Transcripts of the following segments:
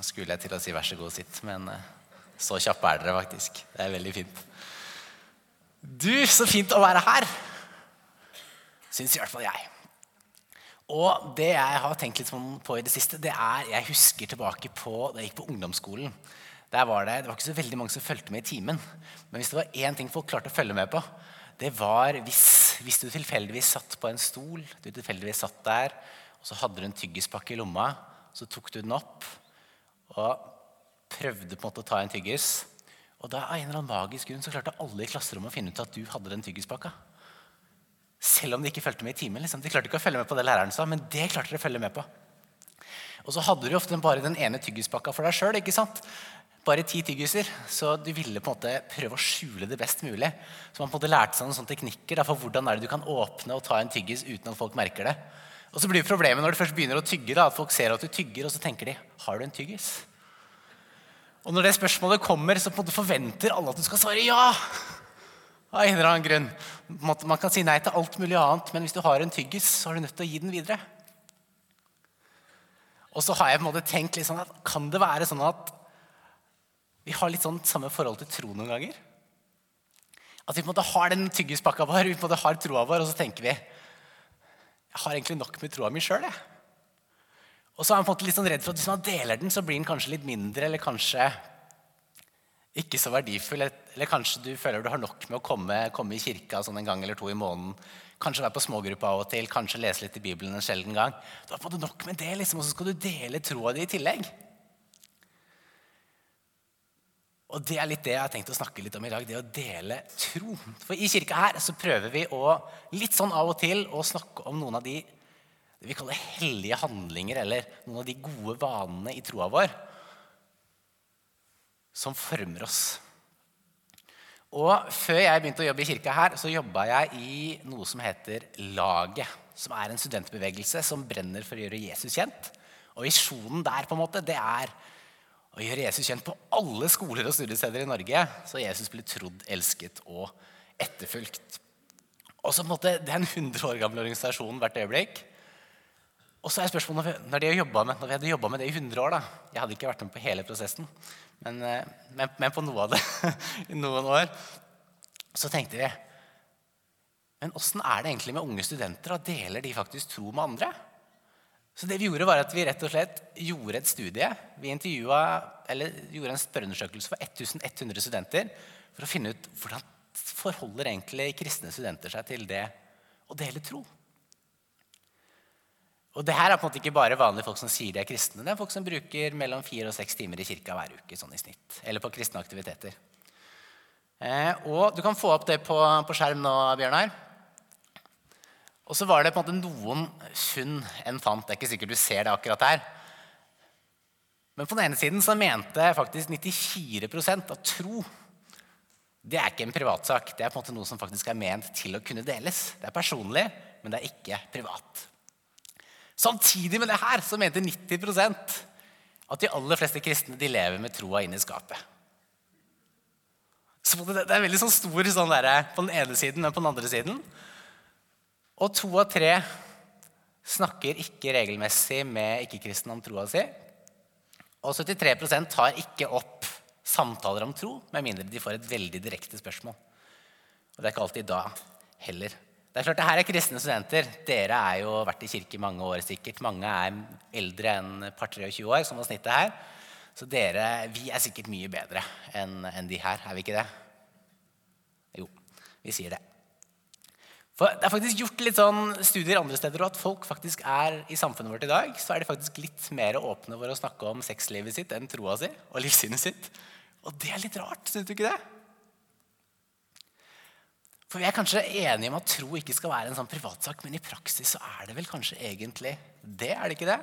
Skulle jeg til å si vær så god, sitt, men eh, så kjappe er dere faktisk. Det er veldig fint. Du, så fint å være her! Syns i hvert fall jeg. Og det jeg har tenkt litt sånn på i det siste, det er Jeg husker tilbake på da jeg gikk på ungdomsskolen. Der var det, det var ikke så veldig mange som fulgte med i timen. Men hvis det var én ting folk klarte å følge med på, det var hvis, hvis du tilfeldigvis satt på en stol, du tilfeldigvis satt der, og så hadde du en tyggispakke i lomma, så tok du den opp og prøvde på en måte å ta en tyggis. Og da av en eller annen magisk grunn så klarte alle i klasserommet å finne ut at du hadde den tyggispakka. Selv om de ikke fulgte med i timen. Liksom. De klarte ikke å følge med på det læreren sa, men det klarte de å følge med på. Og så hadde du ofte bare den ene tyggispakka for deg sjøl. Bare ti tyggiser. Så du ville på en måte prøve å skjule det best mulig. Så man på en måte lærte seg noen sånne teknikker for hvordan er det du kan åpne og ta en tyggis uten at folk merker det. Og så blir problemet når du først begynner å tygge, da, at folk ser at du tygger, og så tenker de har du en tyggis. Og når det spørsmålet kommer, så på en måte forventer alle at du skal svare ja. Av en eller annen grunn. Man kan si nei til alt mulig annet, men hvis du har en tyggis, så er du nødt til å gi den videre. Og så har jeg på en måte tenkt litt sånn at kan det være sånn at vi har litt sånn samme forhold til tro noen ganger? At vi på en måte har den tyggispakka vår, vi på en måte har troa vår, og så tenker vi jeg har egentlig nok med troa mi sjøl. Og så er han måte litt sånn redd for at hvis man deler den, så blir den kanskje litt mindre eller kanskje ikke så verdifull. Eller kanskje du føler du har nok med å komme, komme i kirka sånn en gang eller to i måneden. Kanskje være på smågruppe av og til, kanskje lese litt i Bibelen en sjelden gang. Du på en måte nok med det, liksom, og så skal du dele troa di i tillegg. Og det er litt det jeg har tenkt å snakke litt om i dag. Det å dele tro. For i kirka her så prøver vi å litt sånn av og til å snakke om noen av de det vi kaller hellige handlinger, eller noen av de gode vanene i troa vår som former oss. Og Før jeg begynte å jobbe i kirka her, så jobba jeg i noe som heter Laget. Som er en studentbevegelse som brenner for å gjøre Jesus kjent. Og visjonen der på en måte, det er å gjøre Jesus kjent på alle skoler og studiesteder i Norge, så Jesus ble trodd, elsket og etterfulgt. Og så på en måte, Det er en 100 år gammel organisasjon hvert øyeblikk. Og så er spørsmålet, når, de med, når vi hadde jobba med det i 100 år da, Jeg hadde ikke vært med på hele prosessen, men, eh, men, men på noe av det i noen år. Så tenkte vi Men åssen er det egentlig med unge studenter? Da deler de faktisk tro med andre? Så det vi gjorde var at vi rett og slett gjorde et studie. Vi gjorde en spørreundersøkelse for 1100 studenter for å finne ut hvordan forholder egentlig kristne studenter seg til det å dele tro. Og det her er på en måte ikke bare vanlige folk som sier de er kristne. Det er folk som bruker mellom fire og seks timer i kirka hver uke. sånn i snitt, Eller på kristne aktiviteter. Eh, og Du kan få opp det på, på skjerm nå, Bjørnar. Og så var det på en måte noen funn en fant. Det er ikke sikkert du ser det akkurat her. Men på den ene siden så mente faktisk 94% at tro det er ikke en privatsak. Det er på en måte noe som faktisk er ment til å kunne deles. Det er personlig, men det er ikke privat. Samtidig med det her så mente 90% at de aller fleste kristne de lever med troa inn i skapet. Så det er veldig sånn stor sånn der, på den ene siden, men på den andre siden. Og to av tre snakker ikke regelmessig med ikke-kristne om troa si. Og 73% tar ikke opp samtaler om tro med mindre de får et veldig direkte spørsmål. Og det er ikke alltid da heller. Det er klart, det her er kristne studenter. Dere er jo vært i kirke i mange år sikkert. Mange er eldre enn et par 23 år, som var snittet her. Så dere, vi er sikkert mye bedre enn en de her, er vi ikke det? Jo, vi sier det. For Det er faktisk gjort litt sånn studier andre steder og at folk faktisk er i samfunnet vårt i dag, så er de faktisk litt mer åpne for å snakke om sexlivet sitt enn troa si og livssynet sitt. Og det er litt rart, syns du ikke det? For vi er kanskje enige om at tro ikke skal være en sånn privatsak, men i praksis så er det vel kanskje egentlig det, er det ikke det?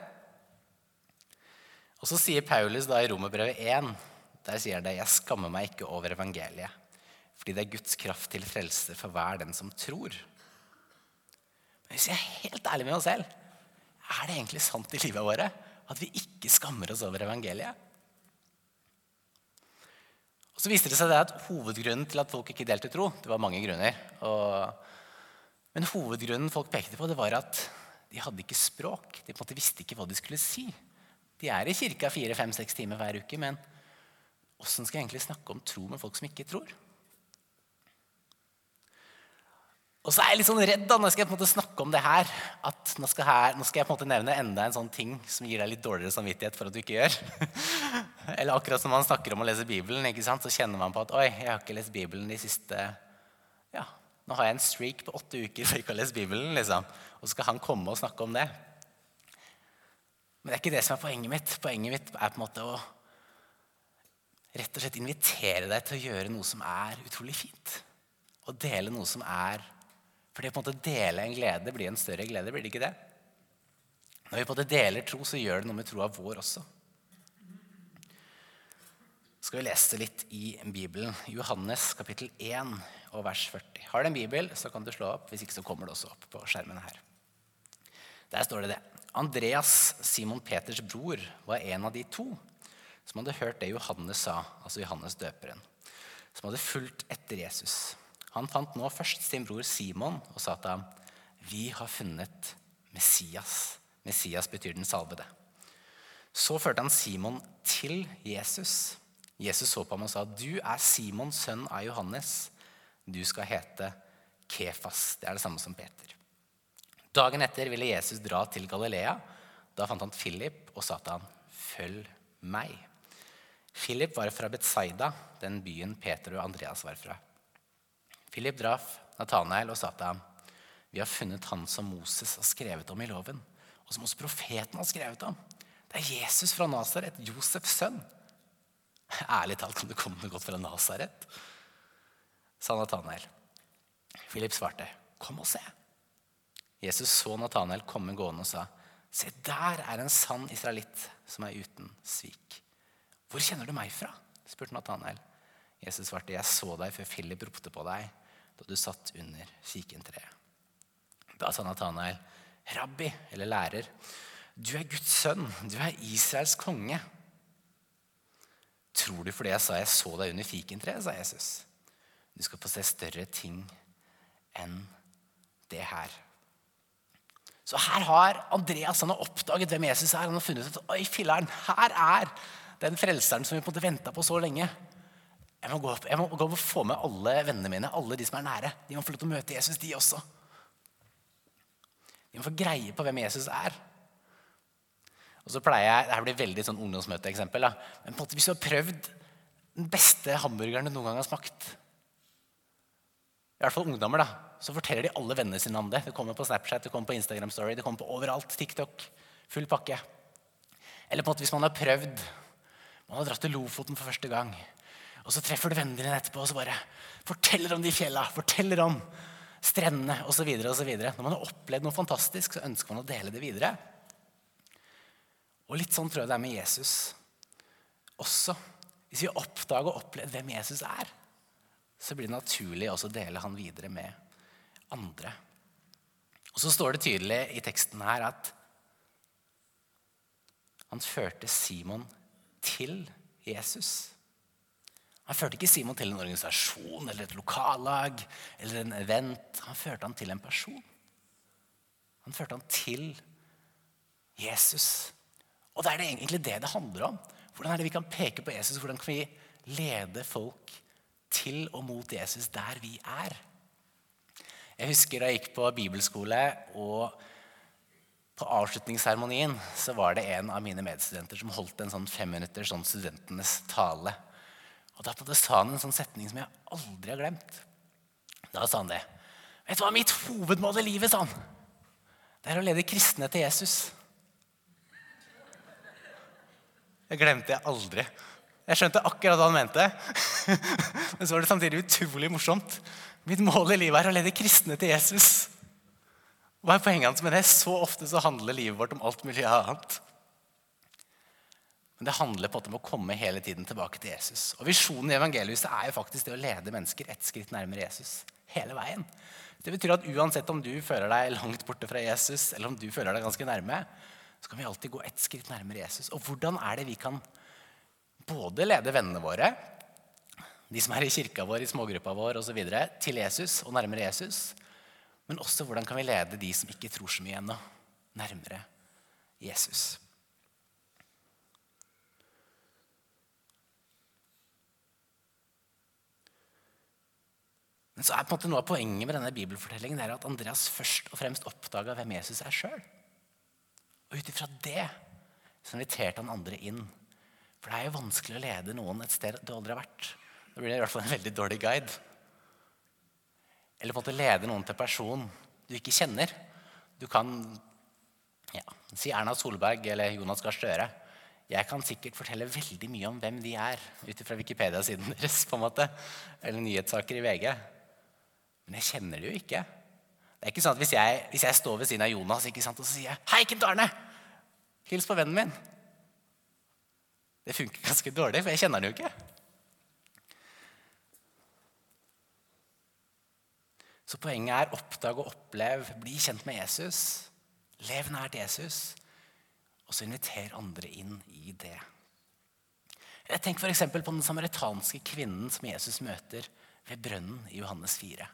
Og så sier Paulus da i Romerbrevet 1, der sier han det, jeg skammer meg ikke over evangeliet, fordi det er Guds kraft til frelse for hver den som tror. Hvis jeg er helt ærlig med oss selv, er det egentlig sant i livet vårt at vi ikke skammer oss over evangeliet? Og så viste det seg det at Hovedgrunnen til at folk ikke delte tro Det var mange grunner. Og, men hovedgrunnen folk pekte på, det var at de hadde ikke språk. De på en måte visste ikke hva de skulle si. De er i kirka fire, fem, seks timer hver uke, men åssen skal jeg egentlig snakke om tro med folk som ikke tror? Og så er jeg litt sånn redd da, når jeg skal på en måte snakke om det her, at nå skal, her, nå skal jeg på en måte nevne enda en sånn ting som gir deg litt dårligere samvittighet for at du ikke gjør. Eller akkurat som man snakker om å lese Bibelen, ikke sant? så kjenner man på at oi, jeg har ikke lest Bibelen de siste ja, Nå har jeg en streak på åtte uker for ikke å ha lest Bibelen. liksom. Og så skal han komme og snakke om det. Men det er ikke det som er poenget mitt. Poenget mitt er på en måte å rett og slett invitere deg til å gjøre noe som er utrolig fint. Og dele noe som er for det å dele en glede blir en større glede, blir det ikke det? Når vi på en måte deler tro, så gjør det noe med troa vår også. Så skal vi lese litt i Bibelen. Johannes kapittel 1 og vers 40. Har du en bibel, så kan du slå opp. Hvis ikke så kommer det også opp på skjermen her. Der står det det. Andreas, Simon Peters bror, var en av de to som hadde hørt det Johannes sa, altså Johannes døperen, som hadde fulgt etter Jesus. Han fant nå først sin bror Simon og sa til ham, 'Vi har funnet Messias.' Messias betyr den salvede. Så førte han Simon til Jesus. Jesus så på ham og sa, 'Du er Simon, sønn av Johannes. Du skal hete Kefas.' Det er det samme som Peter. Dagen etter ville Jesus dra til Galilea. Da fant han Philip og sa til ham, 'Følg meg.' Philip var fra Betsaida, den byen Peter og Andreas var fra. Philip traff Nathanael og sa til ham, 'Vi har funnet han som Moses har skrevet om i loven, og som også profeten har skrevet om.' Det er Jesus fra Nasaret, Josefs sønn. Ærlig talt, kan det komme noe godt fra Nasaret? sa Nathanael. Philip svarte, 'Kom og se.' Jesus så Nathanael komme gående og sa, 'Se, der er en sann israelitt som er uten svik.' 'Hvor kjenner du meg fra?' spurte Nathanael. Jesus svarte, 'Jeg så deg før Philip ropte på deg.' Da du satt under kikentreet. Da sa Nathanael, 'Rabbi', eller lærer, 'du er Guds sønn, du er Israels konge'. Tror du fordi jeg sa jeg så deg under fikentreet, sa Jesus. Du skal få se større ting enn det her. Så her har Andreas han har oppdaget hvem Jesus er. Han har funnet ut at oi, filleren, her er den frelseren som vi på en måte venta på så lenge. Jeg må, gå opp, jeg må gå og få med alle vennene mine, alle de som er nære. De må få lov til å møte Jesus, de også. De må få greie på hvem Jesus er. Og så pleier jeg, Dette blir veldig sånn ungdomsmøteeksempel. Men på en måte, hvis du har prøvd den beste hamburgeren du noen gang har smakt I hvert fall ungdommer, da, så forteller de alle vennene sine om det. Det kommer på Snapchat, det kommer på Instagram Story, det kommer på overalt. TikTok. Full pakke. Eller på en måte hvis man har prøvd Man har dratt til Lofoten for første gang. Og så treffer du vennene dine etterpå og så bare forteller om de fjella, forteller om strendene osv. Når man har opplevd noe fantastisk, så ønsker man å dele det videre. Og litt sånn tror jeg det er med Jesus også. Hvis vi oppdager og opplever hvem Jesus er, så blir det naturlig også å dele han videre med andre. Og så står det tydelig i teksten her at han førte Simon til Jesus. Han førte ikke Simon til en organisasjon eller et lokallag eller en event. Han førte han til en person. Han førte han til Jesus. Og det er det egentlig det det handler om. Hvordan er det vi kan peke på Jesus? Hvordan kan vi lede folk til og mot Jesus der vi er? Jeg husker da jeg gikk på bibelskole, og på avslutningsseremonien så var det en av mine medstudenter som holdt en sånn femminutters sånn studentenes tale. Og da sa han en sånn setning som jeg aldri har glemt. Da sa han det. Vet du hva mitt hovedmål i livet sa han? Det er å lede kristne til Jesus. Det glemte jeg aldri. Jeg skjønte akkurat hva han mente. Men så var det samtidig utrolig morsomt. Mitt mål i livet er å lede kristne til Jesus. Hva er poenget hans med det? Så ofte så handler livet vårt om alt mulig annet. Men det handler på en måte om å komme hele tiden tilbake til Jesus. Og Visjonen i evangeliet er jo faktisk det å lede mennesker ett skritt nærmere Jesus. hele veien. Det betyr at uansett om du føler deg langt borte fra Jesus, eller om du føler deg ganske nærme, så kan vi alltid gå ett skritt nærmere Jesus. Og hvordan er det vi kan både lede vennene våre, de som er i kirka vår, i smågruppa vår osv., til Jesus og nærmere Jesus, men også hvordan kan vi lede de som ikke tror så mye ennå, nærmere Jesus. Men så er på en måte noe av poenget med denne bibelfortellingen er at Andreas først og fremst oppdaga hvem Jesus er sjøl. Og ut ifra det så inviterte han andre inn. For det er jo vanskelig å lede noen et sted du aldri har vært. Da blir det i hvert fall en veldig dårlig guide. Eller på en måte lede noen til person du ikke kjenner. Du kan ja, si Erna Solberg eller Jonas Gahr Støre. Jeg kan sikkert fortelle veldig mye om hvem de er ut ifra Wikipedia-siden deres. på en måte, Eller nyhetssaker i VG. Men jeg kjenner det jo ikke. Det er ikke sånn at Hvis jeg, hvis jeg står ved siden av Jonas ikke sant, og så sier jeg, 'Hei, Kent Arne! Hils på vennen min.' Det funker ganske dårlig, for jeg kjenner han jo ikke. Så poenget er oppdag og opplev, bli kjent med Jesus. Lev nært Jesus. Og så inviter andre inn i det. Jeg tenker f.eks. på den samaritanske kvinnen som Jesus møter ved brønnen i Johannes 4.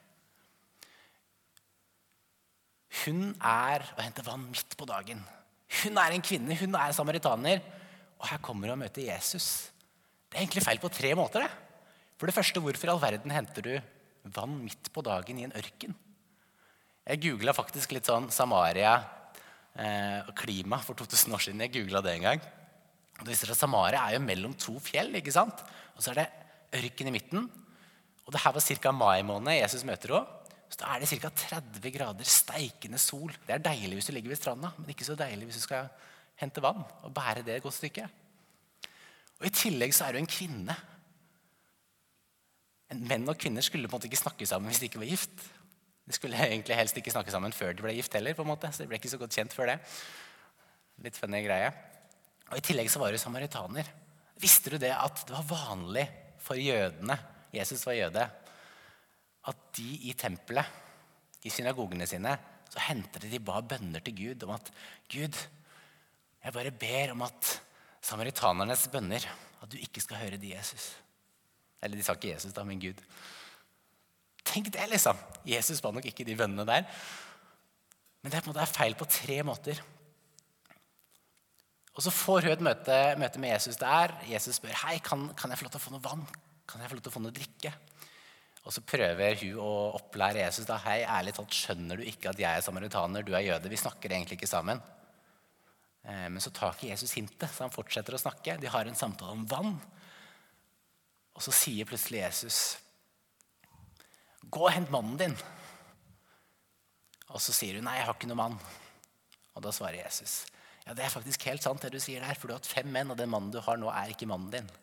Hun er og henter vann midt på dagen. Hun er en kvinne, hun er samaritaner. Og her kommer hun og møter Jesus. Det er egentlig feil på tre måter. det. For det første, hvorfor i all verden henter du vann midt på dagen i en ørken? Jeg googla faktisk litt sånn Samaria eh, klima for 2000 år siden. Jeg googla det en gang. Det viser at Samaria er jo mellom to fjell. ikke sant? Og så er det ørken i midten. Og det her var ca. mai måned Jesus møter henne. Så da er det ca. 30 grader steikende sol. Det er deilig hvis du ligger ved stranda, men ikke så deilig hvis du skal hente vann og bære det et godt stykke. Og I tillegg så er du en kvinne. En menn og kvinner skulle på en måte ikke snakke sammen hvis de ikke var gift. De skulle egentlig helst ikke snakke sammen før de ble gift heller, på en måte, så de ble ikke så godt kjent før det. Litt funny greie. Og I tillegg så var du samaritaner. Visste du det at det var vanlig for jødene Jesus var jøde at de i tempelet, i synagogene sine, så hentet de ba bønner til Gud om at Gud, jeg bare ber om at samaritanernes bønner At du ikke skal høre de Jesus. Eller de sa ikke Jesus, da, men Gud. Tenk det, liksom. Jesus ba nok ikke de bønnene der. Men det er, på en måte feil på tre måter. Og Så får hun et møte, møte, med Jesus der. Jesus spør hei, kan, kan jeg få lov til å få noe vann. Kan jeg få lov til å få noe drikke? Og så prøver hun å opplære Jesus. da, Hei, ærlig talt, skjønner du ikke at jeg er samaritaner, du er jøde? Vi snakker egentlig ikke sammen. Eh, men så tar ikke Jesus hintet, så han fortsetter å snakke. De har en samtale om vann. Og så sier plutselig Jesus, 'Gå og hent mannen din.' Og så sier hun, 'Nei, jeg har ikke noen mann.' Og da svarer Jesus, 'Ja, det er faktisk helt sant, det du sier der, for du har hatt fem menn, og den mannen du har nå, er ikke mannen din.'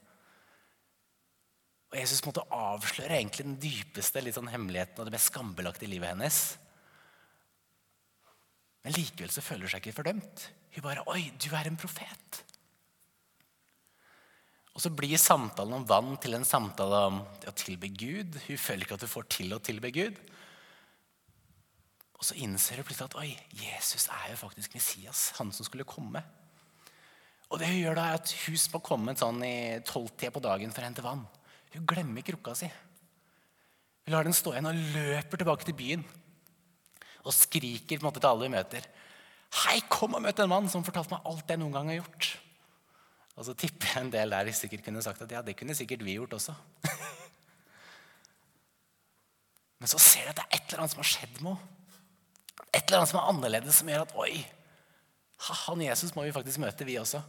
Og Jesus måtte avsløre egentlig den dypeste litt sånn hemmeligheten og det mest skambelagte i livet hennes. Men likevel så føler hun seg ikke fordømt. Hun bare 'Oi, du er en profet'. Og så blir samtalen om vann til en samtale om å tilbe Gud. Hun føler ikke at hun får til å tilbe Gud. Og så innser hun plutselig at oi, Jesus er jo faktisk Messias, han som skulle komme. Og det hun gjør da er at hun som har kommet sånn i tolvtida på dagen for å hente vann, hun glemmer krukka si. Hun lar den stå igjen og løper tilbake til byen. Og skriker på en måte til alle hun møter. Hei, kom og møt en mann som fortalte meg alt jeg noen gang har gjort. Og så tipper jeg en del der sikkert kunne sagt at ja, det kunne sikkert vi gjort også. Men så ser de at det er et eller annet som har skjedd med henne. Et eller annet som er annerledes, som gjør at oi, han Jesus må vi faktisk møte, vi også.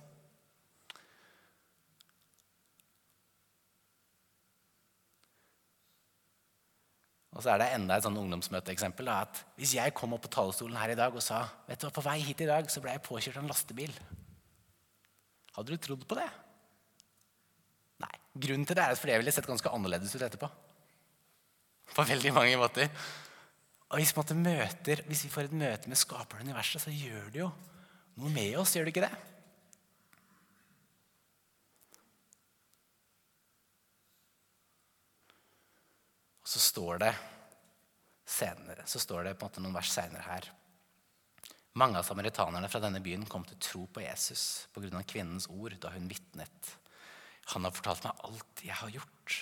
Og så er det enda et sånn ungdomsmøteeksempel. at Hvis jeg kom opp på talerstolen her i dag og sa vet du hva, på vei hit i dag så ble jeg påkjørt av en lastebil, hadde du trodd på det? Nei. Grunnen til det er at fordi jeg ville sett ganske annerledes ut etterpå. På veldig mange måter. Og hvis, møter, hvis vi får et møte med skaperen av universet, så gjør det jo noe med oss. Gjør det ikke det? Så står det senere, så står det på en måte noen vers senere her. Mange av samaritanerne fra denne byen kom til tro på Jesus pga. kvinnens ord da hun vitnet. Han har fortalt meg alt jeg har gjort.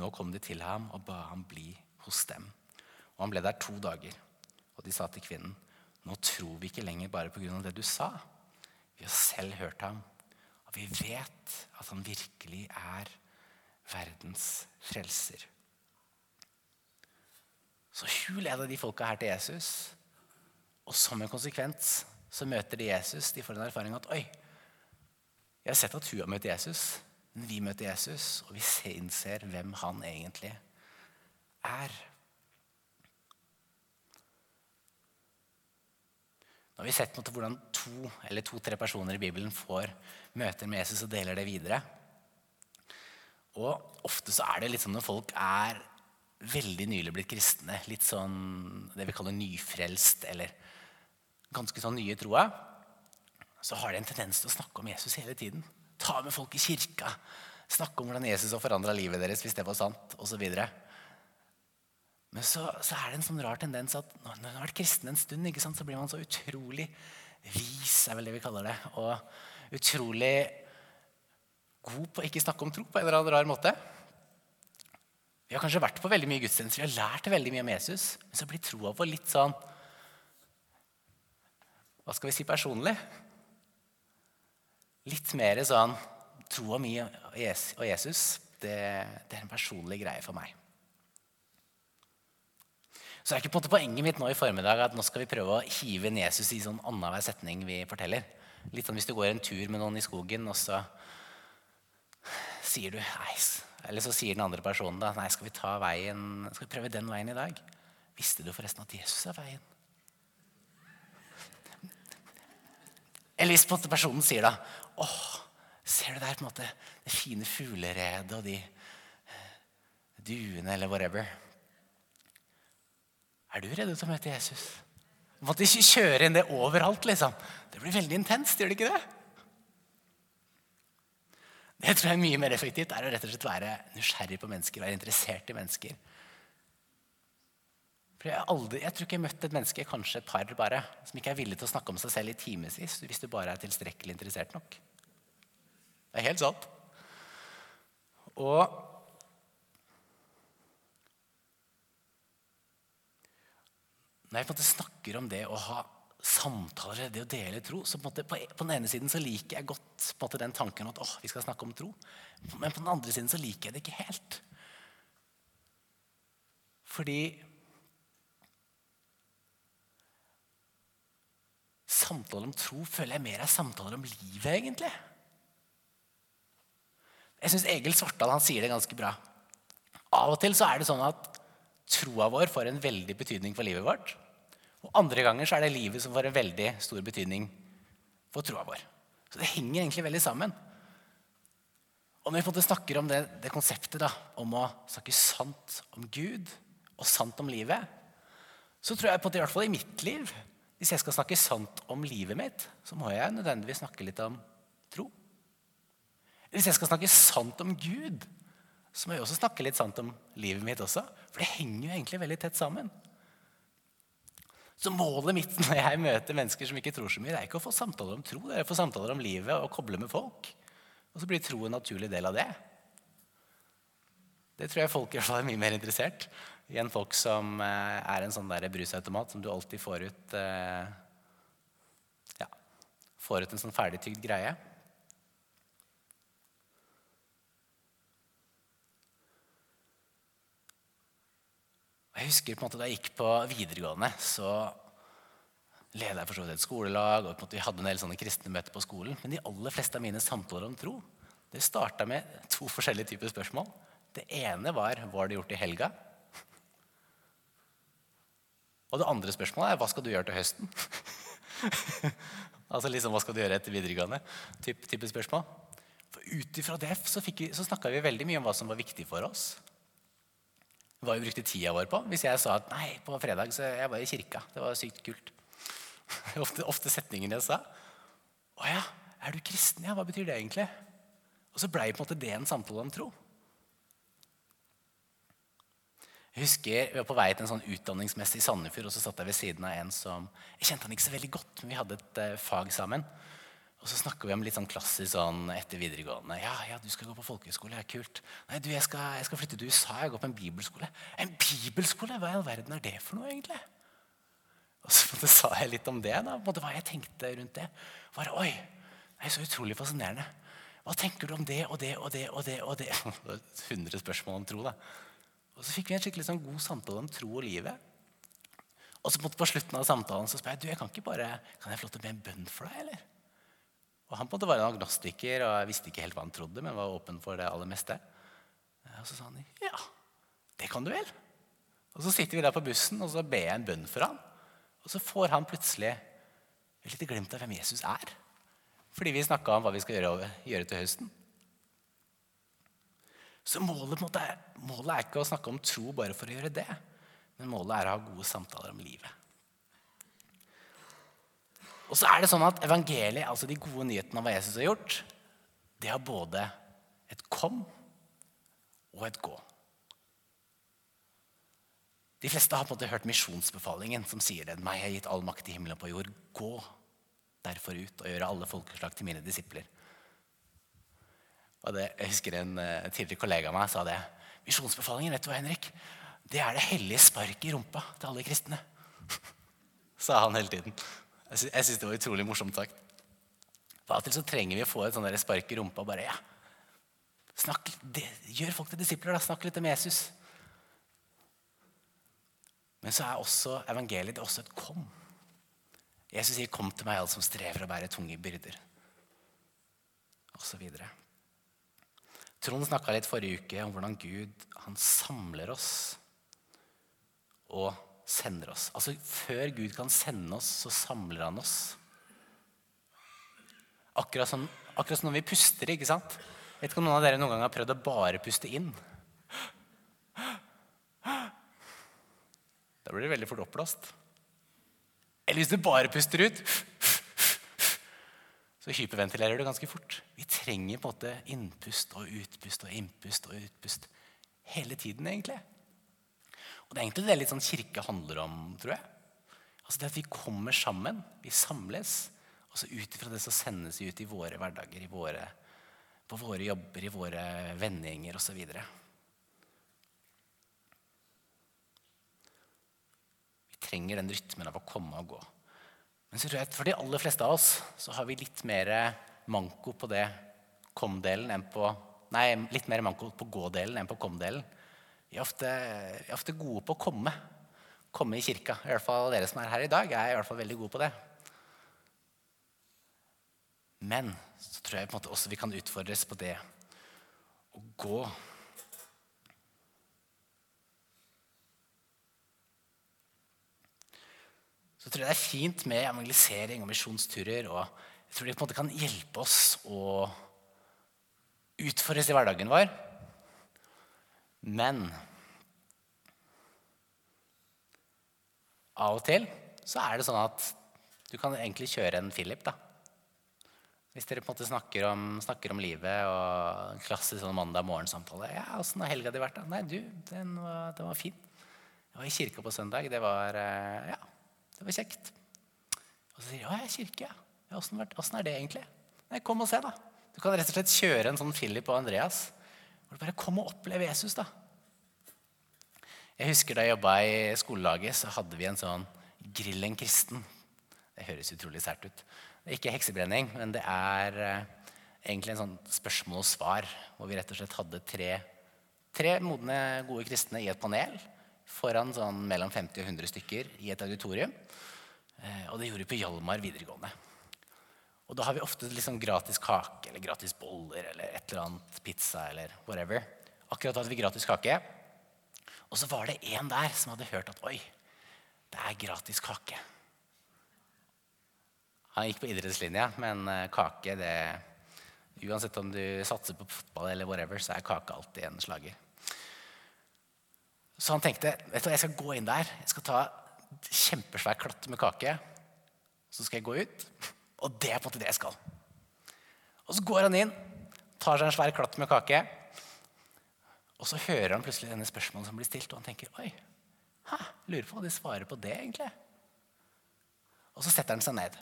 Nå kom de til ham og ba ham bli hos dem. Og Han ble der to dager. Og de sa til kvinnen, nå tror vi ikke lenger bare pga. det du sa. Vi har selv hørt ham, og vi vet at han virkelig er verdens frelser. Så leda de folka her til Jesus. Og som en konsekvens så møter de Jesus. De får en erfaring at oi, jeg har sett at hun har møtt Jesus, men vi møter Jesus, og vi innser hvem han egentlig er. Nå har vi sett måte, hvordan to eller to-tre personer i Bibelen får møter med Jesus og deler det videre. Og ofte så er det litt sånn når folk er veldig nylig blitt kristne, litt sånn det vi kaller nyfrelst, eller ganske sånn nye i troa, så har de en tendens til å snakke om Jesus hele tiden. Ta med folk i kirka. Snakke om hvordan Jesus har forandra livet deres, hvis det var sant, osv. Men så, så, er det en sånn rar tendens at når man har vært kristen en stund, så blir man så utrolig vis, er vel det vi kaller det. Og utrolig god på å ikke snakke om tro på en eller annen rar måte. Vi har kanskje vært på veldig mye gudstjenester, vi har lært veldig mye om Jesus, men så blir troa vår litt sånn Hva skal vi si personlig? Litt mer sånn Troa mi og Jesus, det, det er en personlig greie for meg. Så er ikke poenget mitt nå i formiddag at nå skal vi prøve å hive inn Jesus i sånn annenhver setning vi forteller. Litt sånn hvis du går en tur med noen i skogen, og så sier du nei, Eller så sier den andre personen da, nei, skal vi ta veien, skal vi prøve den veien i dag. Visste du forresten at Jesus er veien? Eller hvis personen sier da åh, ser du der på en måte det fine fugleredet og de duene eller whatever. Er du redd til å møte Jesus? Måtte ikke kjøre inn det overalt. liksom. Det blir veldig intenst, gjør det ikke det? Det tror jeg er mye mer effektivt er å rett og slett være nysgjerrig på mennesker, være interessert i mennesker. For jeg, aldri, jeg tror ikke jeg har møtt et menneske, kanskje et par bare, som ikke er villig til å snakke om seg selv i timevis hvis du bare er tilstrekkelig interessert nok. Det er helt sant. Og når jeg på en måte snakker om det å ha samtaler, det å dele tro. Så på, måte, på, på, den ene siden så liker jeg godt måte, den tanken at åh, vi skal snakke om tro. Men på den andre siden så liker jeg det ikke helt. Fordi Samtaler om tro føler jeg mer er samtaler om livet, egentlig. Jeg syns Egil Svartdal han sier det ganske bra. Av og til så er det sånn at troa vår får en veldig betydning for livet vårt. Og andre ganger så er det livet som får en veldig stor betydning for troa vår. Så det henger egentlig veldig sammen. Og når vi på en måte snakker om det, det konseptet da, om å snakke sant om Gud og sant om livet, så tror jeg på at i hvert fall i mitt liv Hvis jeg skal snakke sant om livet mitt, så må jeg nødvendigvis snakke litt om tro. Hvis jeg skal snakke sant om Gud, så må jeg også snakke litt sant om livet mitt også. For det henger jo egentlig veldig tett sammen. Så målet mitt når jeg møter mennesker som ikke tror så mye, det er ikke å få samtaler om tro, det er å få samtaler om livet og koble med folk. Og så blir tro en naturlig del av det. Det tror jeg folk i hvert fall er mye mer interessert i enn folk som eh, er en sånn der brusautomat som du alltid får ut eh, ja, får ut en sånn ferdigtygd greie. Jeg husker på en måte Da jeg gikk på videregående, så leda jeg for så vidt et skolelag. og på en måte Vi hadde en del sånne kristne møter på skolen. Men de aller fleste av mine samtaler om tro det starta med to forskjellige typer spørsmål. Det ene var hva har du gjort i helga? Og det andre spørsmålet er hva skal du gjøre til høsten? altså liksom, Hva skal du gjøre etter videregående? Type, type spørsmål. For Ut ifra det så, vi, så snakka vi veldig mye om hva som var viktig for oss hva vi brukte tida vår på. Hvis jeg sa at nei, på fredag så jeg var i kirka. Det var sykt kult. ofte, ofte setningen jeg sa. Å ja, er du kristen? Ja, hva betyr det egentlig? Og så blei det en samtale om tro. Jeg husker Vi var på vei til en sånn utdanningsmesse i Sandefjord. og så satt jeg ved siden av en som, Jeg kjente han ikke så veldig godt, men vi hadde et uh, fag sammen. Og så snakker vi om litt sånn klassisk sånn etter videregående. Ja, ja, du skal gå på folkehøyskole. Ja, kult. Nei, du, jeg skal, jeg skal, flytte til USA. Jeg går på en bibelskole. En bibelskole? Hva i all verden er det for noe, egentlig? Og så sa jeg litt om det. da, både Hva jeg tenkte rundt det. Bare, Oi, det er så utrolig fascinerende. Hva tenker du om det og det og det og det? og det? 100 spørsmål om tro. da. Og så fikk vi en skikkelig sånn god samtale om tro og livet. Og så på slutten av samtalen så spør jeg du, jeg kan ikke bare, kan jeg få lov til å be en bønn for deg. eller? Og Han på en måte var en agnostiker og jeg visste ikke helt hva han trodde, men var åpen for det aller meste. Og så sa han ja, det kan du vel. Og Så sitter vi der på bussen og så ber jeg en bønn for han. Og så får han plutselig et lite glimt av hvem Jesus er. Fordi vi snakka om hva vi skal gjøre, gjøre, til høsten. Så målet, måte, målet er ikke å snakke om tro bare for å gjøre det. Men målet er å ha gode samtaler om livet. Og så er det sånn at Evangeliet, altså de gode nyhetene om hva Jesus har gjort, det har både et kom og et gå. De fleste har på en måte hørt misjonsbefalingen som sier det. Meg har gitt all makt i himmelen på jord. Gå derfor ut og gjøre alle folkeslag til mine disipler. Og det, jeg husker en uh, tidligere kollega av meg sa det. Misjonsbefalingen, vet du hva, Henrik? Det er det hellige sparket i rumpa til alle kristne. sa han hele tiden. Jeg syns det var utrolig morsomt sagt. Av og til så trenger vi å få et sånt spark i rumpa bare ja, snakk, det, Gjør folk til disipler, da. Snakk litt om Jesus. Men så er også evangeliet det er også et kom. Jesus sier 'Kom til meg, alle som strever og bærer tunge byrder'. Og så videre. Trond snakka litt forrige uke om hvordan Gud han samler oss og sender oss. Altså Før Gud kan sende oss, så samler han oss. Akkurat som, akkurat som når vi puster. ikke sant? Vet ikke om noen av dere noen gang har prøvd å bare puste inn. Da blir det veldig fort oppblåst. Eller hvis du bare puster ut, så hyperventilerer du ganske fort. Vi trenger på en måte innpust og utpust og innpust og utpust hele tiden, egentlig. Og Det er egentlig det litt sånn kirke handler om, tror jeg. Altså det At vi kommer sammen, vi samles. Og så ut ifra det så sendes vi ut i våre hverdager, i våre, på våre jobber, i våre vennegjenger osv. Vi trenger den rytmen av å komme og gå. Men så tror jeg at for de aller fleste av oss så har vi litt mer manko på det kom-delen enn på Nei, litt mer manko på gå-delen enn på kom-delen. Vi er ofte, vi er ofte gode på å komme. Komme i kirka. I hvert fall dere som er her i dag, er i hvert fall veldig gode på det. Men så tror jeg på en måte også vi kan utfordres på det å gå. Så tror jeg det er fint med evangelisering og misjonsturer. og jeg tror det på en måte kan hjelpe oss å utfordres i hverdagen vår. Men av og til så er det sånn at du kan egentlig kjøre en Philip. da. Hvis dere på en måte snakker om, snakker om livet og klassisk sånn mandag morgen-samtale. Ja, 'Åssen har helga di vært?' da? 'Nei, du, den var, den var, fin.' Jeg var i kirka på søndag. Det var, eh, ja, det var kjekt. Og så sier de 'Å, jeg er i kirke, ja. Åssen er det egentlig?' Nei, kom og se, da. Du kan rett og slett kjøre en sånn Philip og Andreas hvor du bare kom og opplev Jesus, da. Jeg husker Da jeg jobba i skolelaget, så hadde vi en sånn Grill en kristen. Det høres utrolig sært ut. Det er ikke heksebrenning, men det er eh, egentlig en sånn spørsmål og svar. Hvor vi rett og slett hadde tre, tre modne, gode kristne i et panel foran sånn mellom 50 og 100 stykker i et auditorium. Eh, og det gjorde vi på Hjalmar videregående. Og da har vi ofte liksom gratis kake eller gratis boller eller et eller annet pizza eller whatever. Akkurat da hadde vi gratis kake. Og så var det en der som hadde hørt at oi, det er gratis kake. Han gikk på idrettslinja, men eh, kake det Uansett om du satser på fotball eller whatever, så er kake alltid en slager. Så han tenkte vet du, jeg skal gå inn der, jeg skal ta kjempesvær klatt med kake. Så skal jeg gå ut. Og det er på en måte det jeg skal. Og så går han inn, tar seg en svær klatt med kake. Og så hører han plutselig denne spørsmålet som blir stilt, og han tenker oi, hæ, lurer på hva de svarer på det, egentlig. Og så setter han seg ned.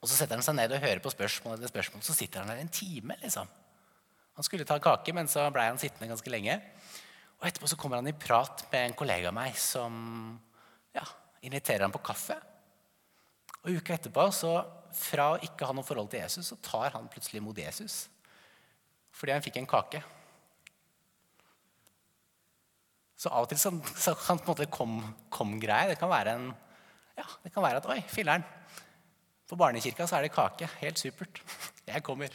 Og så setter han seg ned og hører på spørsmål etter spørsmål. Så sitter han der en time. liksom. Han skulle ta kake, men så blei han sittende ganske lenge. Og etterpå så kommer han i prat med en kollega av meg som ja, inviterer ham på kaffe. Og Uka etterpå, så fra å ikke ha noe forhold til Jesus, så tar han plutselig imot Jesus fordi han fikk en kake. Så av og til så, så kan på en måte kom-greie Det kan være en ja, det kan være at Oi, filler'n. På barnekirka så er det kake. Helt supert. Jeg kommer.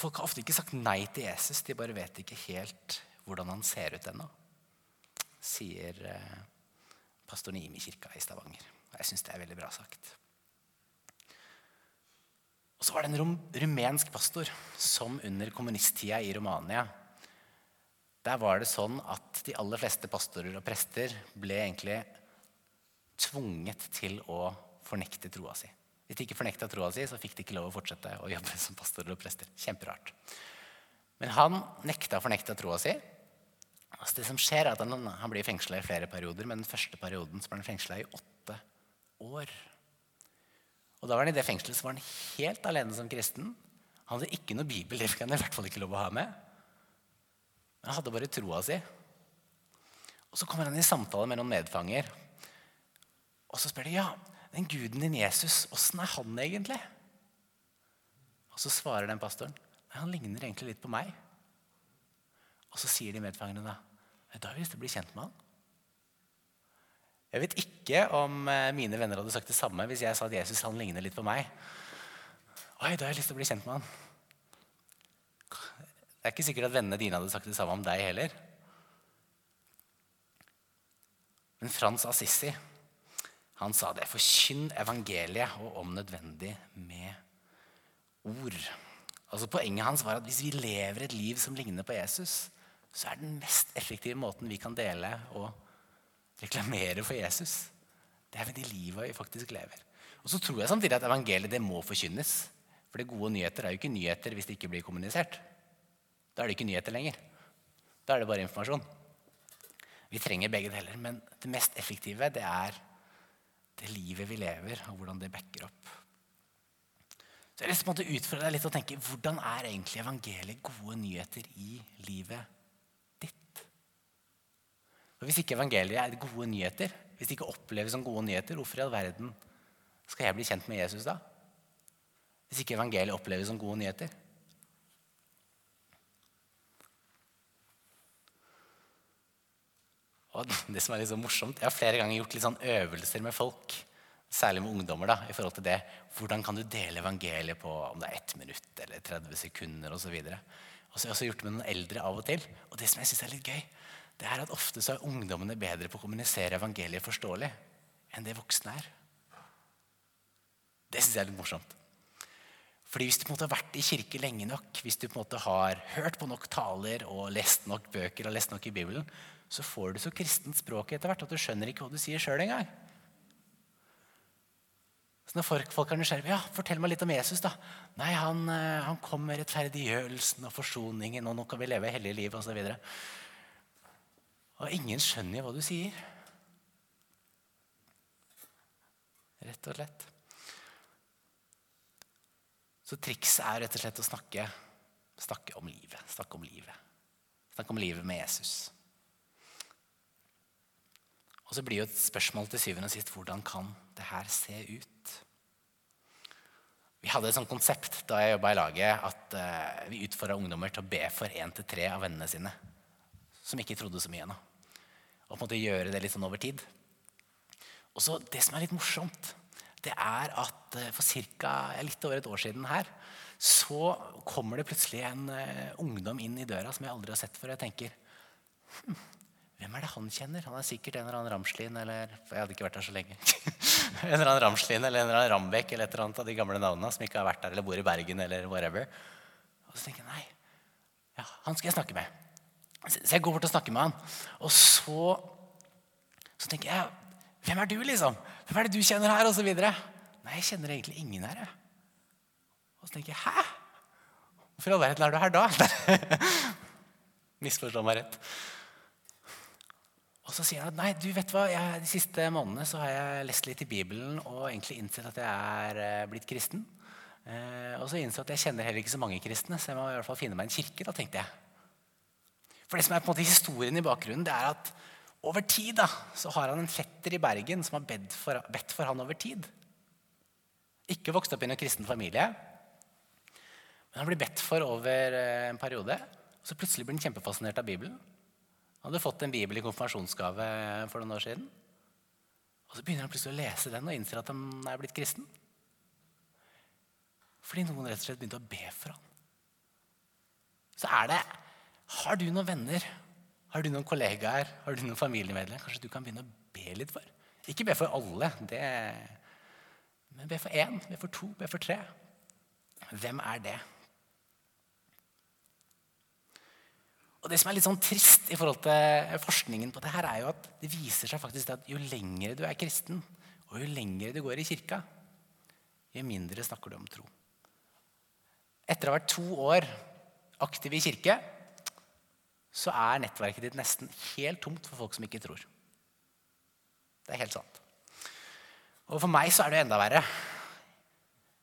Folk har ofte ikke sagt nei til Jesus. De bare vet ikke helt hvordan han ser ut ennå, sier eh, pastor Nimi-kirka i Stavanger. Og Jeg syns det er veldig bra sagt. Og så var det en rumensk pastor som under kommunisttida i Romania Der var det sånn at de aller fleste pastorer og prester ble egentlig tvunget til å fornekte troa si. Hvis de ikke fornekta troa si, så fikk de ikke lov å fortsette å jobbe som pastorer og prester. Kjemperart. Men han nekta å fornekte troa si. Altså det som skjer er at Han, han blir fengsla i flere perioder, men den første perioden så ble han fengsla i åtte år. Og Da var han i det fengselet så var han helt alene som kristen. Han hadde ikke noe bibel, det fikk han i hvert fall ikke lov å ha med. Han hadde bare troa si. Og Så kommer han i samtale med noen medfanger. Og så spør de ja, den guden din Jesus, åssen er han egentlig? Og så svarer den pastoren han ligner egentlig litt på meg. Og så sier de medfangene da da har vi lyst til å bli kjent med han. Jeg vet ikke om eh, mine venner hadde sagt det samme hvis jeg sa at Jesus han ligner litt på meg. Oi, da har jeg lyst til å bli kjent med han. Det er ikke sikkert at vennene dine hadde sagt det samme om deg heller. Men Frans Assisi han sa det. Forkynn evangeliet, og om nødvendig med ord. Altså Poenget hans var at hvis vi lever et liv som ligner på Jesus, så er den mest effektive måten vi kan dele og reklamere for Jesus, det er ved de livet vi faktisk lever. Og så tror jeg samtidig at evangeliet det må forkynnes. For det gode nyheter er jo ikke nyheter hvis det ikke blir kommunisert. Da er det ikke nyheter lenger. Da er det bare informasjon. Vi trenger begge deler, men det mest effektive det er det livet vi lever, og hvordan det backer opp. Så jeg vil utfordre deg litt og tenke hvordan er egentlig evangeliet gode nyheter i livet? For Hvis ikke evangeliet er gode nyheter, hvis det ikke oppleves som gode nyheter, hvorfor i all verden skal jeg bli kjent med Jesus da? Hvis ikke evangeliet oppleves som gode nyheter? Og det som er litt så morsomt, Jeg har flere ganger gjort litt sånn øvelser med folk, særlig med ungdommer, da, i forhold til det. Hvordan kan du dele evangeliet på om det er ett minutt eller 30 sekunder osv. Og, og så har jeg også gjort det med noen eldre av og til. Og det som jeg synes er litt gøy, det er at ofte så er ungdommene bedre på å kommunisere evangeliet forståelig enn det voksne er. Det syns jeg er litt morsomt. Fordi Hvis du på en måte har vært i kirke lenge nok, hvis du på en måte har hørt på nok taler og lest nok bøker og lest nok i Bibelen, så får du så kristent språk etter hvert at du skjønner ikke hva du sier sjøl engang. Så når folk, folk er nysgjerrige ja, 'Fortell meg litt om Jesus.' da. Nei, han, eh, han kom med rettferdiggjørelsen og forsoningen, og nå kan vi leve hellige liv osv. Og, ingen skjønner hva du sier. Rett og slett. Så trikset er rett og slett å snakke, snakke om livet. Snakke om livet. Snakke om livet med Jesus. Og så blir jo et spørsmål til syvende og sist hvordan kan det her se ut? Vi hadde et sånt konsept da jeg jobba i laget, at uh, vi utfordra ungdommer til å be for én til tre av vennene sine som ikke trodde så mye ennå. Og på en måte gjøre det litt sånn over tid. Og så Det som er litt morsomt, det er at uh, for cirka, litt over et år siden her, så kommer det plutselig en uh, ungdom inn i døra som jeg aldri har sett før. Jeg tenker hm, hvem er det han kjenner? Han er sikkert en eller annen Ramslin eller for jeg hadde ikke vært der så lenge. en eller annen Ramslin eller en eller annen Rambekk eller et eller annet av de gamle navnene som ikke har vært der eller bor i Bergen eller whatever. Og så tenker jeg nei, ja, han skal jeg snakke med. Så jeg går bort og snakker med han. Og så, så tenker jeg hvem er du, liksom? Hvem er det du kjenner her? Og så videre. Nei, jeg kjenner egentlig ingen her. Jeg. Og så tenker jeg hæ? Hvorfor i all verden er du her da? Misforstå meg rett. Og så sier han at nei, du vet hva, jeg, de siste månedene så har jeg lest litt i Bibelen og egentlig innsett at jeg er eh, blitt kristen. Eh, og så innså at jeg kjenner heller ikke så mange kristne, så jeg må i hvert fall finne meg en kirke. da, tenkte jeg. For det som er på en måte historien i bakgrunnen, det er at over tid da, så har han en fetter i Bergen som har bedt for, bedt for han over tid. Ikke vokst opp i noen kristen familie. Men han blir bedt for over eh, en periode. Og så plutselig blir han kjempefascinert av Bibelen. Han hadde fått en bibel i konfirmasjonsgave for noen år siden. Og så begynner han plutselig å lese den og innser at han er blitt kristen. Fordi noen rett og slett begynte å be for ham. Så er det Har du noen venner, har du noen kollegaer, har du noen familiemedlemmer kanskje du kan begynne å be litt for? Ikke be for alle, det, men be for én, be for to, be for tre. Hvem er det? Og Det som er litt sånn trist i forhold til forskningen på det her, er jo at det viser seg faktisk at jo lengre du er kristen, og jo lengre du går i kirka, jo mindre snakker du om tro. Etter å ha vært to år aktiv i kirke, så er nettverket ditt nesten helt tomt for folk som ikke tror. Det er helt sant. Og for meg så er det enda verre.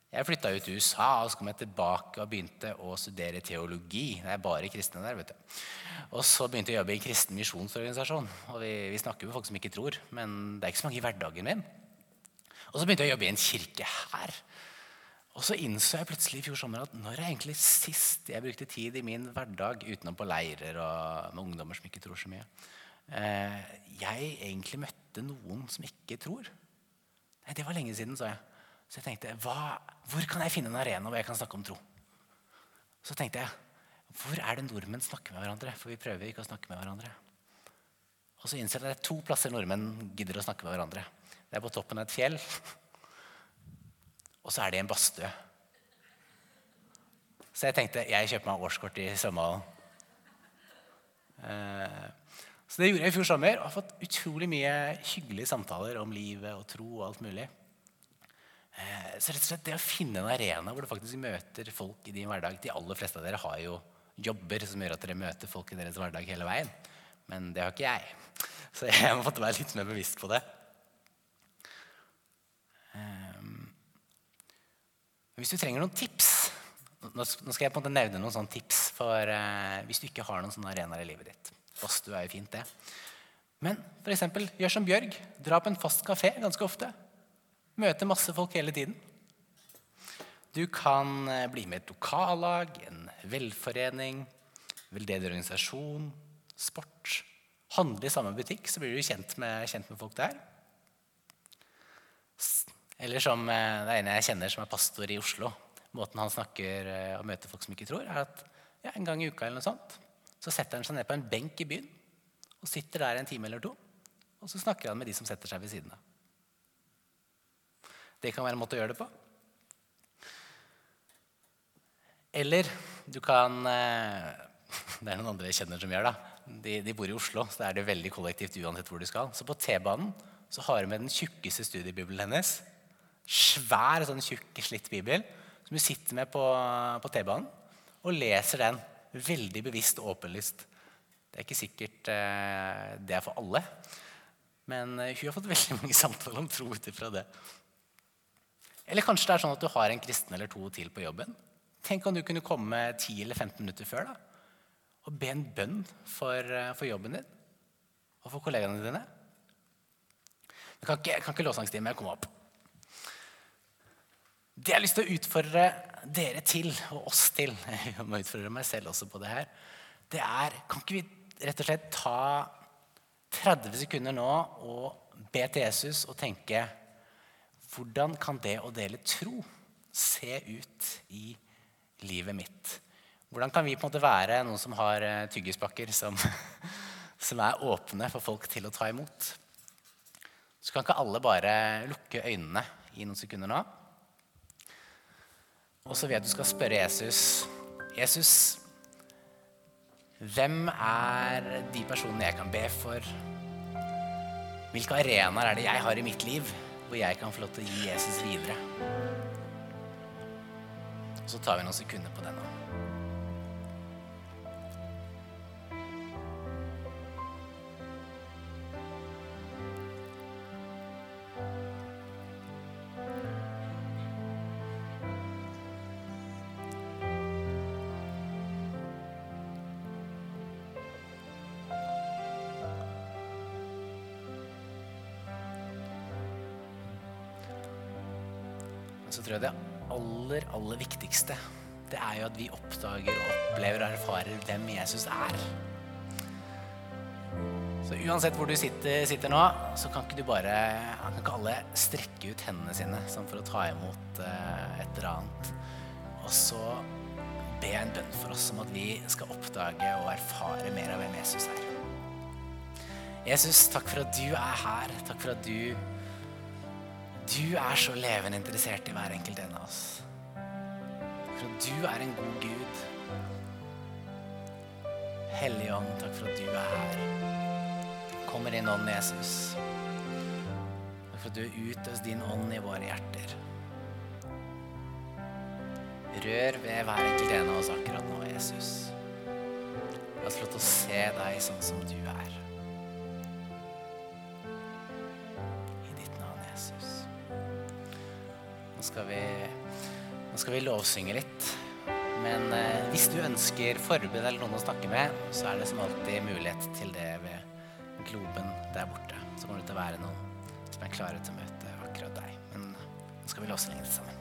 Jeg flytta ut til USA og så kom jeg tilbake og begynte å studere teologi. Det er bare kristne der, vet du. Og så begynte jeg å jobbe i en kristen misjonsorganisasjon. Og vi, vi, snakker med folk som ikke tror, men det er ikke så mange i hverdagen min. Og så begynte jeg å jobbe i en kirke her. Og så innså jeg plutselig i fjor sommer at når er egentlig sist jeg brukte tid i min hverdag utenom på leirer og med ungdommer som ikke tror så mye, eh, jeg egentlig møtte noen som ikke tror? Det var lenge siden, sa jeg. Så jeg tenkte, hva, hvor kan jeg finne en arena hvor jeg kan snakke om tro? Så tenkte jeg, hvor er det nordmenn snakker med hverandre? For vi prøver ikke å snakke med hverandre. Og så innser jeg at det er to plasser nordmenn gidder å snakke med hverandre. Det er på toppen av et fjell, og så er det en badstue. Så jeg tenkte jeg kjøper meg årskort i svømmehallen. Eh, så det gjorde jeg i fjor sommer og har fått utrolig mye hyggelige samtaler om livet og tro og alt mulig. Eh, så rett og slett det å finne en arena hvor du faktisk møter folk i din hverdag De aller fleste av dere har jo jobber som gjør at dere møter folk i deres hverdag hele veien. Men det har ikke jeg. Så jeg måtte være litt mer bevisst på det. Hvis du trenger noen tips Nå skal jeg på en måte nevne noen sånne tips for eh, hvis du ikke har noen sånne arenaer i livet ditt. Badstue er jo fint, det. Men for eksempel, gjør som Bjørg. Dra på en fast kafé ganske ofte. Møte masse folk hele tiden. Du kan eh, bli med i et lokallag, en velforening, veldedig organisasjon, sport. Handle i samme butikk, så blir du kjent med, kjent med folk der. Eller som eh, det ene jeg kjenner som er pastor i Oslo. Måten han snakker eh, og møter folk som ikke tror, er at ja, en gang i uka eller noe sånt, så setter han seg ned på en benk i byen og sitter der en time eller to. Og så snakker han med de som setter seg ved siden av. Det kan være en måte å gjøre det på. Eller du kan eh, Det er noen andre jeg kjenner som gjør det. De, de, bor i Oslo, så er det veldig kollektivt uansett hvor du skal. Så på T-banen så har hun med den tjukkeste studiebibelen hennes. Svær, sånn tjukk, slitt bibel som du sitter med på, på T-banen og leser den veldig bevisst og åpenlyst. Det er ikke sikkert eh, det er for alle, men eh, hun har fått veldig mange samtaler om tro ut ifra det. Eller kanskje det er sånn at du har en kristen eller to til på jobben. Tenk om du kunne komme 10 eller 15 minutter før da, og be en bønn for, eh, for jobben din og for kollegaene dine. Jeg kan ikke, kan ikke lovsangstimen komme opp. Det jeg har lyst til å utfordre dere til, og oss til Jeg må utfordre meg selv også på det her. Det er Kan ikke vi rett og slett ta 30 sekunder nå og be til Jesus og tenke hvordan kan det å dele tro se ut i livet mitt? Hvordan kan vi på en måte være noen som har eh, tyggispakker som, som er åpne for folk til å ta imot? Så kan ikke alle bare lukke øynene i noen sekunder nå. Og så at du skal spørre Jesus Jesus, hvem er de personene jeg kan be for? Hvilke arenaer er det jeg har i mitt liv? hvor jeg kan få lov til å gi Jesus videre. Og så tar vi noen sekunder på det nå. Viktigste det er jo at vi oppdager og opplever og erfarer hvem Jesus er. Så uansett hvor du sitter, sitter nå, så kan ikke du bare Kan ikke alle strekke ut hendene sine sånn for å ta imot eh, et eller annet. Og så be en bønn for oss om at vi skal oppdage og erfare mer av hvem Jesus er. Jesus, takk for at du er her. Takk for at du du er så levende interessert i hver enkelt en av oss. For at du er en god Gud. Hellige Ånd, takk for at du er her. Kommer inn ånd, Jesus. Takk for at du utøst din ånd i våre hjerter. Rør ved hver enkelt en av oss akkurat nå, Jesus. La oss få lov til å se deg sånn som du er. I ditt navn, Jesus. Nå skal vi, skal vi lovsynge litt. Men eh, hvis du ønsker forbud eller noen å snakke med, så er det som alltid mulighet til det ved globen der borte. Så kommer det til å være noen som er klare til å møte akkurat deg. Men nå skal vi lovsynge litt sammen.